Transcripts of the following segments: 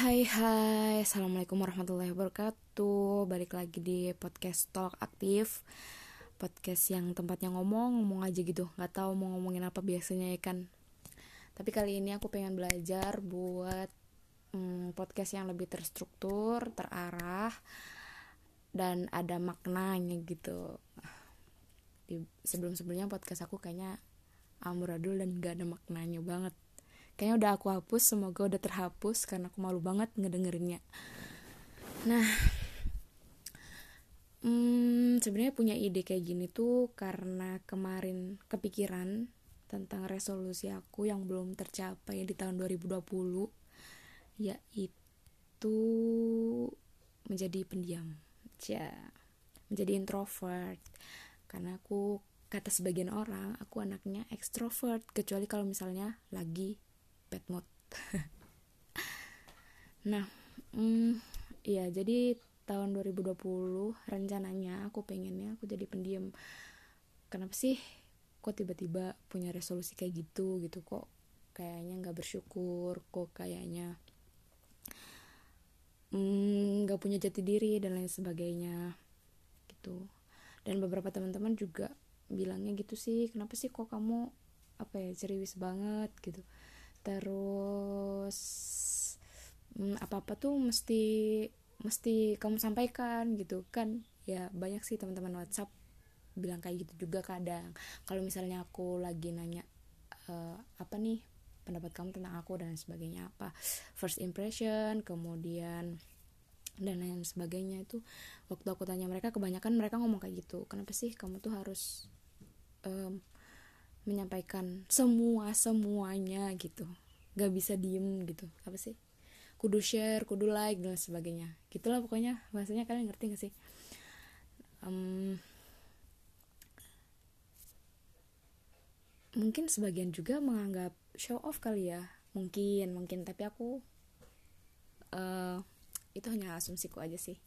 Hai hai. Assalamualaikum warahmatullahi wabarakatuh. Balik lagi di podcast Talk Aktif. Podcast yang tempatnya ngomong Ngomong aja gitu. Gak tahu mau ngomongin apa biasanya ya kan? Tapi kali ini aku pengen belajar Buat hmm, podcast yang lebih terstruktur Terarah Dan ada maknanya gitu. Sebelum-sebelumnya podcast aku kayaknya Amuradul dan gak ada maknanya banget kayaknya udah aku hapus semoga udah terhapus karena aku malu banget ngedengerinnya. Nah hmm, sebenarnya punya ide kayak gini tuh karena kemarin kepikiran tentang resolusi aku yang belum tercapai di tahun 2020 yaitu menjadi pendiam ya menjadi introvert. Karena aku kata sebagian orang aku anaknya ekstrovert kecuali kalau misalnya lagi bad mood. Nah hmm, iya jadi tahun 2020 rencananya aku pengennya aku jadi pendiam. Kenapa sih kok tiba-tiba punya resolusi kayak gitu gitu? Kok kayaknya nggak bersyukur kok kayaknya hmm, nggak hmm, punya jati diri dan lain sebagainya gitu. Dan beberapa teman-teman juga bilangnya gitu sih kenapa sih kok kamu apa ya ceriwis banget gitu terus hmm, apa apa tuh mesti mesti kamu sampaikan gitu. Kan ya banyak sih teman-teman WhatsApp bilang kayak gitu juga kadang. Kalau misalnya aku lagi nanya e, apa nih pendapat kamu tentang aku dan sebagainya apa first impression kemudian dan lain sebagainya itu waktu aku tanya mereka kebanyakan mereka ngomong kayak gitu. Kenapa sih kamu tuh harus um, menyampaikan semua semuanya gitu. Gak bisa diem gitu. Apa sih? Kudu share kudu like dan sebagainya. Gitulah pokoknya. Bahasanya kalian ngerti gak sih? Um, mungkin sebagian juga menganggap show off kali ya. Mungkin mungkin. Tapi aku uh, itu hanya asumsiku aja sih.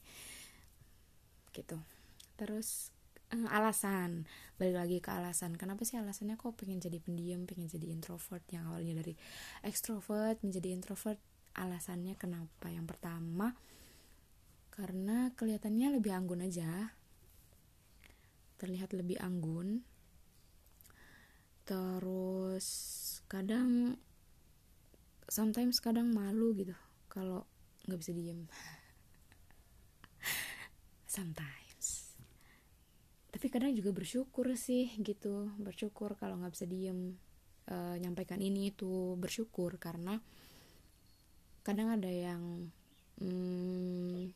Gitu. Terus uh, alasan. Balik lagi ke alasan. Kenapa sih alasannya kok pengen jadi pendiam pengen jadi introvert? Yang awalnya dari extrovert menjadi introvert alasannya kenapa? Yang pertama karena kelihatannya lebih anggun aja. Terlihat lebih anggun. Terus kadang sometimes kadang malu gitu. Kalau nggak bisa diem. Sometimes tapi kadang juga bersyukur sih gitu. Bersyukur kalau nggak bisa diem e, nyampaikan ini itu bersyukur karena kadang ada yang hmm,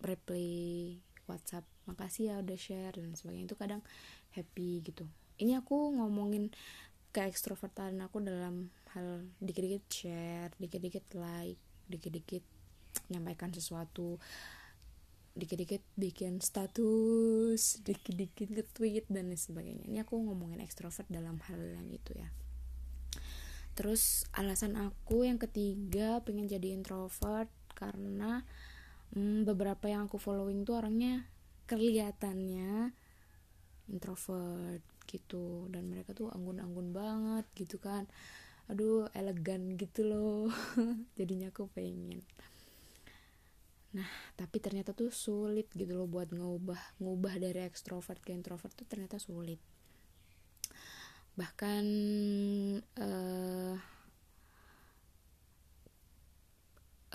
reply WhatsApp makasih ya udah share dan sebagainya. Itu kadang happy gitu. Ini aku ngomongin ke ekstrovertan aku dalam hal dikit-dikit share dikit-dikit like dikit-dikit nyampaikan sesuatu dikit-dikit bikin status dikit-dikit nge-tweet dan lain sebagainya. Ini aku ngomongin ekstrovert dalam hal yang itu ya. Terus alasan aku yang ketiga pengen jadi introvert karena hmm, beberapa yang aku following tuh orangnya kelihatannya introvert gitu. Dan mereka tuh anggun-anggun banget gitu kan. Aduh elegan gitu loh. Jadinya aku pengen Nah, tapi ternyata tuh sulit gitu loh buat ngubah ngubah dari ekstrovert ke introvert tuh ternyata sulit. Bahkan uh,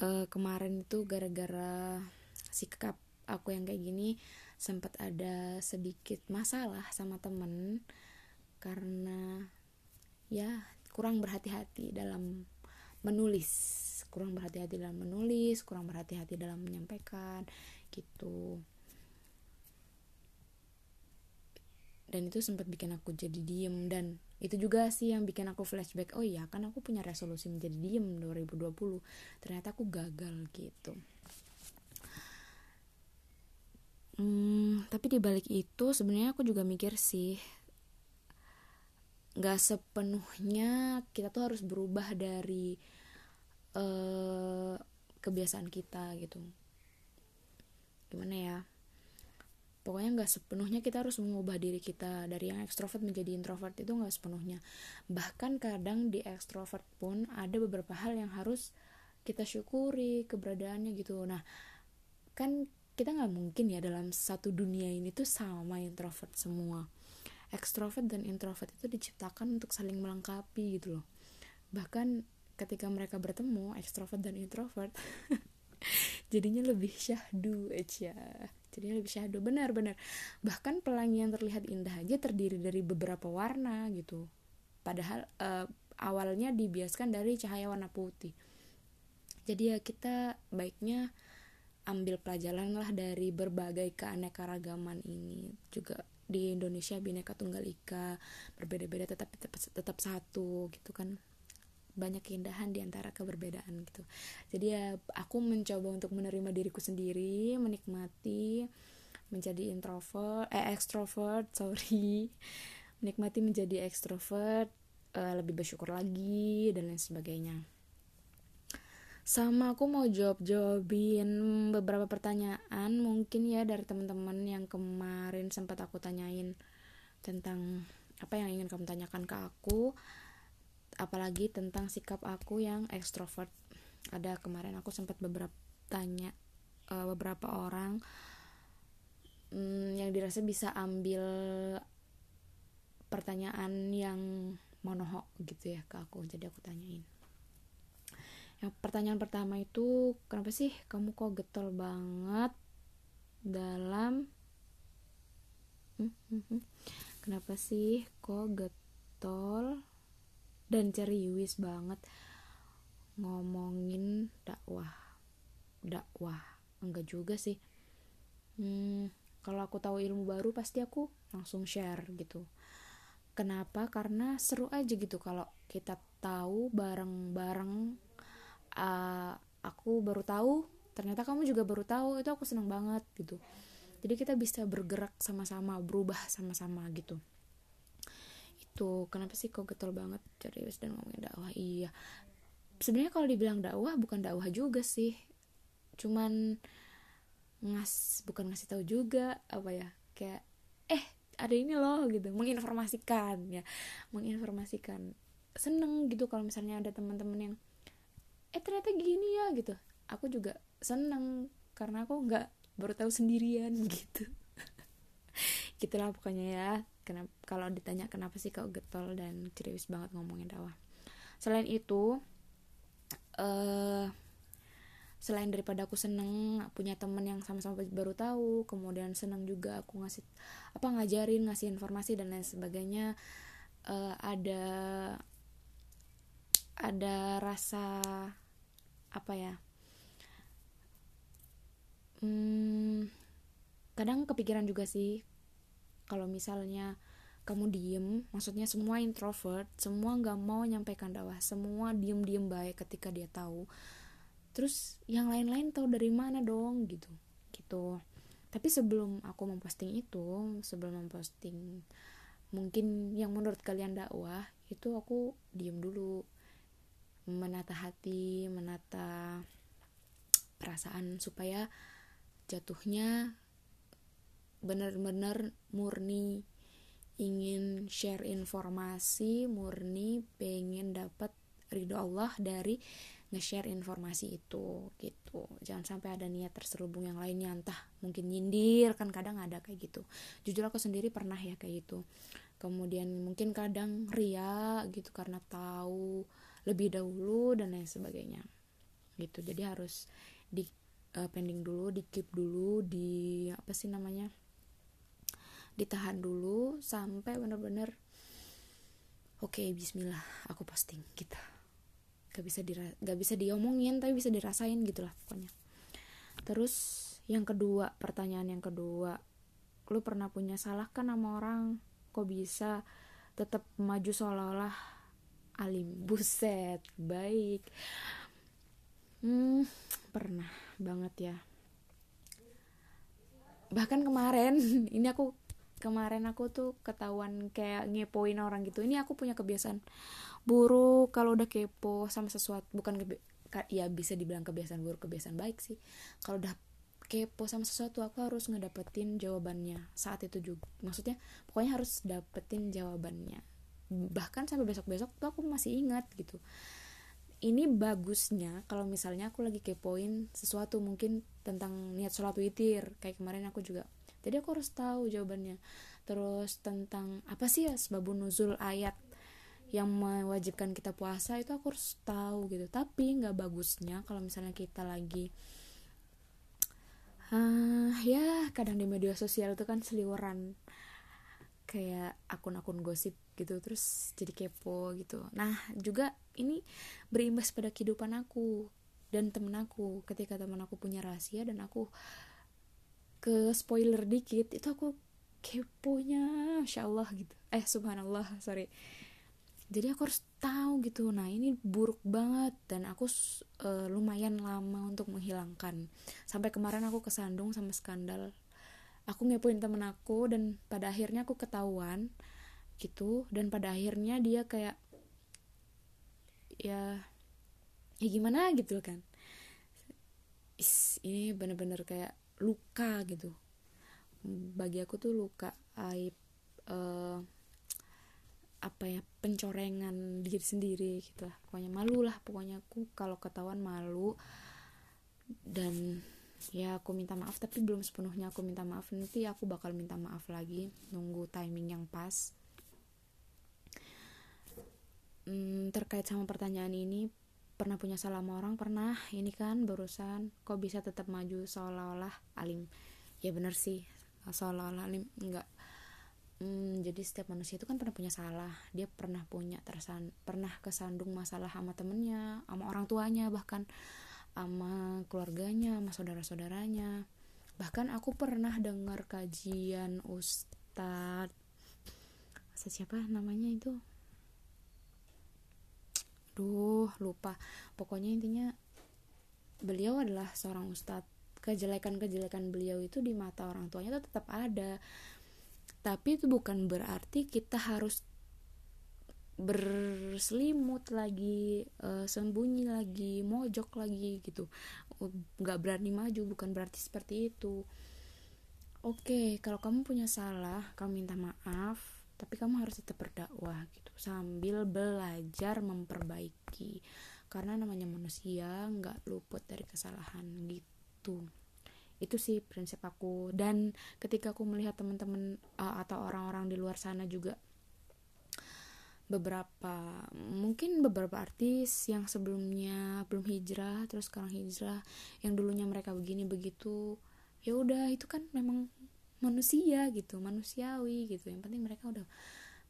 uh, kemarin itu gara-gara sikap aku yang kayak gini sempat ada sedikit masalah sama temen karena ya kurang berhati-hati dalam menulis. Kurang berhati-hati dalam menulis kurang berhati-hati dalam menyampaikan gitu. Dan itu sempat bikin aku jadi diem dan itu juga sih yang bikin aku flashback oh iya kan aku punya resolusi menjadi diem 2020 ternyata aku gagal gitu. Hmm, tapi di balik itu sebenarnya aku juga mikir sih nggak sepenuhnya kita tuh harus berubah dari uh, kebiasaan kita gitu. Gimana ya? Pokoknya nggak sepenuhnya kita harus mengubah diri kita dari yang ekstrovert menjadi introvert itu nggak sepenuhnya. Bahkan kadang di ekstrovert pun ada beberapa hal yang harus kita syukuri keberadaannya gitu. Nah kan kita nggak mungkin ya dalam satu dunia ini tuh sama introvert semua. Ekstrovert dan introvert itu diciptakan untuk saling melengkapi gitu loh. Bahkan ketika mereka bertemu ekstrovert dan introvert jadinya lebih syahdu aja jadinya lebih syahdu. Benar-benar bahkan pelangi yang terlihat indah aja terdiri dari beberapa warna gitu. Padahal uh, awalnya dibiaskan dari cahaya warna putih. Jadi ya kita baiknya ambil pelajaran lah dari berbagai keanekaragaman ini. Juga di Indonesia bineka tunggal ika berbeda-beda tetap tetap tetap satu gitu kan banyak keindahan di antara keberbedaan gitu. Jadi ya aku mencoba untuk menerima diriku sendiri menikmati menjadi introvert eh extrovert sorry. Menikmati menjadi extrovert uh, lebih bersyukur lagi dan lain sebagainya. Sama aku mau jawab-jawabin beberapa pertanyaan mungkin ya dari teman-teman yang kemarin sempat aku tanyain tentang apa yang ingin kamu tanyakan ke aku apalagi tentang sikap aku yang ekstrovert. Ada kemarin aku sempat beberapa tanya uh, beberapa orang um, yang dirasa bisa ambil pertanyaan yang monohok gitu ya ke aku. Jadi aku tanyain. Yang pertanyaan pertama itu kenapa sih kamu kok getol banget dalam hmm, hmm, kenapa sih kok getol dan ceriwis banget. Ngomongin dakwah. Dakwah. Enggak juga sih. Hmm, kalau aku tahu ilmu baru pasti aku langsung share gitu. Kenapa? Karena seru aja gitu kalau kita tahu bareng-bareng uh, aku baru tahu ternyata kamu juga baru tahu itu aku senang banget gitu. Jadi kita bisa bergerak sama-sama berubah sama-sama gitu itu kenapa sih kok getol banget? Serius dan ngomongin dakwah. Iya. Sebenarnya kalau dibilang dakwah bukan dakwah juga sih. Cuman ngas bukan ngasih tahu juga apa ya kayak eh ada ini loh gitu. Menginformasikan ya. Menginformasikan. Seneng gitu kalau misalnya ada teman-teman yang eh ternyata gini ya gitu. Aku juga seneng karena aku nggak baru tahu sendirian gitu. Gitulah pokoknya ya kenapa kalau ditanya kenapa sih kau getol dan serius banget ngomongin dakwah selain itu uh, selain daripada aku seneng punya temen yang sama-sama baru tahu kemudian seneng juga aku ngasih apa ngajarin ngasih informasi dan lain sebagainya uh, ada ada rasa apa ya hmm, kadang kepikiran juga sih kalau misalnya kamu diem maksudnya semua introvert semua nggak mau nyampaikan dakwah semua diem diem baik ketika dia tahu terus yang lain-lain tahu dari mana dong gitu. Gitu. Tapi sebelum aku memposting itu sebelum memposting mungkin yang menurut kalian dakwah itu aku diem dulu. Menata hati menata perasaan supaya jatuhnya benar-benar murni ingin share informasi murni pengen dapat ridho Allah dari nge-share informasi itu gitu. Jangan sampai ada niat terselubung yang lainnya entah mungkin nyindir kan kadang ada kayak gitu. Jujur aku sendiri pernah ya kayak gitu. Kemudian mungkin kadang ria gitu karena tahu lebih dahulu dan lain sebagainya gitu. Jadi harus di uh, pending dulu di keep dulu di apa sih namanya ditahan dulu sampai bener-bener oke okay, Bismillah aku posting gitu. Gak bisa di gak bisa diomongin tapi bisa dirasain gitulah pokoknya. Terus yang kedua pertanyaan yang kedua lu pernah punya salah kan sama orang? Kok bisa tetap maju seolah-olah? Alim. Buset baik. Hmm pernah banget ya. Bahkan kemarin ini aku kemarin aku tuh ketahuan kayak ngepoin orang gitu. Ini aku punya kebiasaan buruk kalau udah kepo sama sesuatu bukan ya bisa dibilang kebiasaan buruk kebiasaan baik sih. Kalau udah kepo sama sesuatu aku harus ngedapetin jawabannya saat itu juga maksudnya pokoknya harus dapetin jawabannya. Bahkan sampai besok besok tuh aku masih ingat gitu. Ini bagusnya kalau misalnya aku lagi kepoin sesuatu mungkin tentang niat sholat witir. Kayak kemarin aku juga jadi aku harus tahu jawabannya. Terus tentang apa sih ya sebabun nuzul ayat yang mewajibkan kita puasa itu aku harus tahu gitu. Tapi nggak bagusnya kalau misalnya kita lagi uh, ya kadang di media sosial itu kan seliweran. Kayak akun-akun gosip gitu terus jadi kepo gitu. Nah juga ini berimbas pada kehidupan aku dan temen aku. Ketika temen aku punya rahasia dan aku ke spoiler dikit itu aku keponya Masya Allah gitu. Eh subhanallah sorry. Jadi aku harus tahu gitu nah ini buruk banget dan aku uh, lumayan lama untuk menghilangkan. Sampai kemarin aku kesandung sama skandal. Aku ngepoin temen aku dan pada akhirnya aku ketahuan gitu. Dan pada akhirnya dia kayak ya ya gimana gitu kan. Is, ini bener-bener kayak luka gitu. Bagi aku tuh luka aib uh, apa ya pencorengan diri sendiri gitu lah. Pokoknya malu lah pokoknya aku kalau ketahuan malu. Dan ya aku minta maaf tapi belum sepenuhnya aku minta maaf. Nanti aku bakal minta maaf lagi nunggu timing yang pas. Hmm, terkait sama pertanyaan ini pernah punya salah sama orang pernah. Ini kan barusan kok bisa tetap maju seolah-olah alim? Ya bener sih seolah-olah alim enggak. Hmm, jadi setiap manusia itu kan pernah punya salah. Dia pernah punya tersan pernah kesandung masalah sama temennya sama orang tuanya bahkan sama keluarganya sama saudara-saudaranya. Bahkan aku pernah dengar kajian ustadz siapa namanya itu duh lupa. Pokoknya intinya beliau adalah seorang ustadz. Kejelekan-kejelekan beliau itu di mata orang tuanya itu tetap ada. Tapi itu bukan berarti kita harus berselimut lagi uh, sembunyi lagi mojok lagi gitu. Nggak berani maju bukan berarti seperti itu. Oke kalau kamu punya salah kamu minta maaf tapi kamu harus tetap berdakwah gitu sambil belajar memperbaiki. Karena namanya manusia nggak luput dari kesalahan gitu. Itu sih prinsip aku. Dan ketika aku melihat teman-teman uh, atau orang-orang di luar sana juga beberapa mungkin beberapa artis yang sebelumnya belum hijrah terus sekarang hijrah yang dulunya mereka begini begitu ya udah itu kan memang manusia gitu manusiawi gitu. Yang penting mereka udah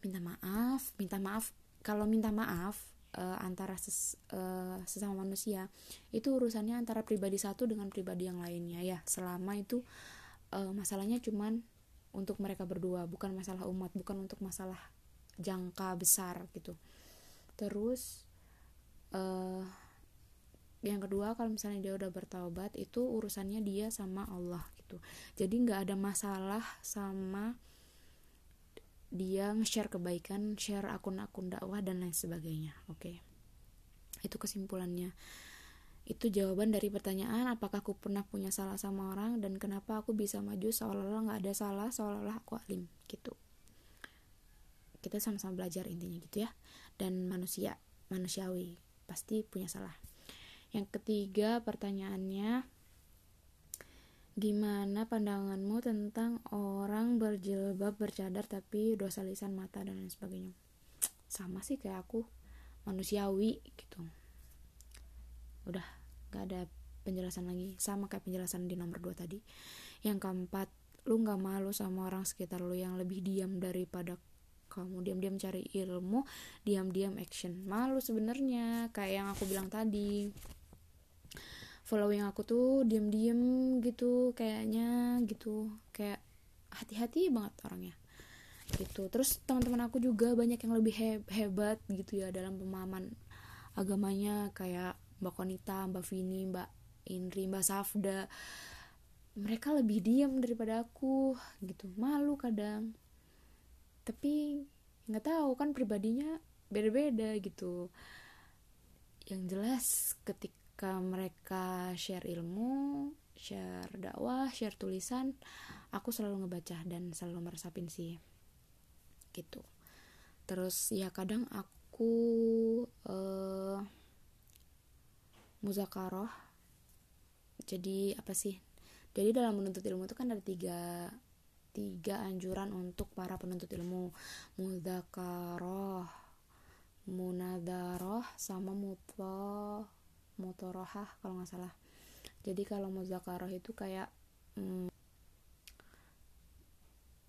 minta maaf minta maaf. Kalau minta maaf uh, antara ses, uh, sesama manusia itu urusannya antara pribadi satu dengan pribadi yang lainnya ya. Selama itu uh, masalahnya cuman untuk mereka berdua bukan masalah umat bukan untuk masalah jangka besar gitu. Terus uh, yang kedua kalau misalnya dia udah bertaubat itu urusannya dia sama Allah gitu. Jadi nggak ada masalah sama dia nge-share kebaikan share akun-akun dakwah dan lain sebagainya oke? Okay. itu kesimpulannya. Itu jawaban dari pertanyaan apakah aku pernah punya salah sama orang dan kenapa aku bisa maju seolah-olah nggak ada salah seolah-olah aku alim gitu. Kita sama-sama belajar intinya gitu ya. Dan manusia manusiawi pasti punya salah. Yang ketiga pertanyaannya gimana pandanganmu tentang orang berjilbab bercadar tapi dosa lisan mata dan lain sebagainya? Sama sih kayak aku manusiawi gitu. Udah gak ada penjelasan lagi. Sama kayak penjelasan di nomor 2 tadi. Yang keempat lu gak malu sama orang sekitar lu yang lebih diam daripada kamu. Diam-diam cari ilmu diam-diam action. Malu sebenarnya kayak yang aku bilang tadi following aku tuh diam-diam gitu kayaknya gitu. Kayak hati-hati banget orangnya. Gitu. Terus teman-teman aku juga banyak yang lebih he hebat gitu ya dalam pemahaman agamanya. Kayak mbak Konita, mbak Vini, mbak Indri, mbak Safda. Mereka lebih diam daripada aku gitu. Malu kadang. Tapi nggak tahu kan pribadinya beda-beda gitu. Yang jelas ketika mereka share ilmu share dakwah share tulisan aku selalu ngebaca dan selalu meresapin sih. Gitu. Terus ya kadang aku uh, muzakaroh. Jadi apa sih? Jadi dalam menuntut ilmu itu kan ada tiga tiga anjuran untuk para penuntut ilmu. Muzakaroh munadaroh sama muto mutorohah kalau nggak salah. Jadi kalau muzakaroh itu kayak hmm,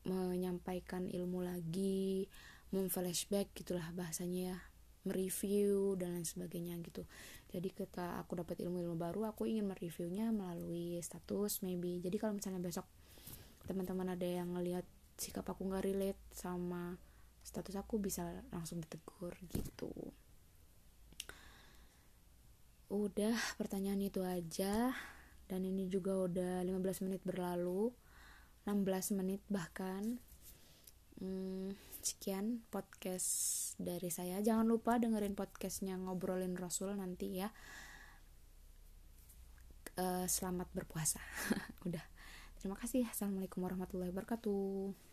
menyampaikan ilmu lagi memflashback gitulah bahasanya ya mereview dan lain sebagainya gitu. Jadi ketika aku dapat ilmu-ilmu baru aku ingin mereviewnya melalui status maybe. Jadi kalau misalnya besok teman-teman ada yang ngelihat sikap aku nggak relate sama status aku bisa langsung ditegur gitu udah pertanyaan itu aja. Dan ini juga udah 15 menit berlalu. 16 menit bahkan. Hmm, sekian podcast dari saya. Jangan lupa dengerin podcastnya ngobrolin Rasul nanti ya. Uh, selamat berpuasa. Udah. Terima kasih. Assalamualaikum warahmatullahi wabarakatuh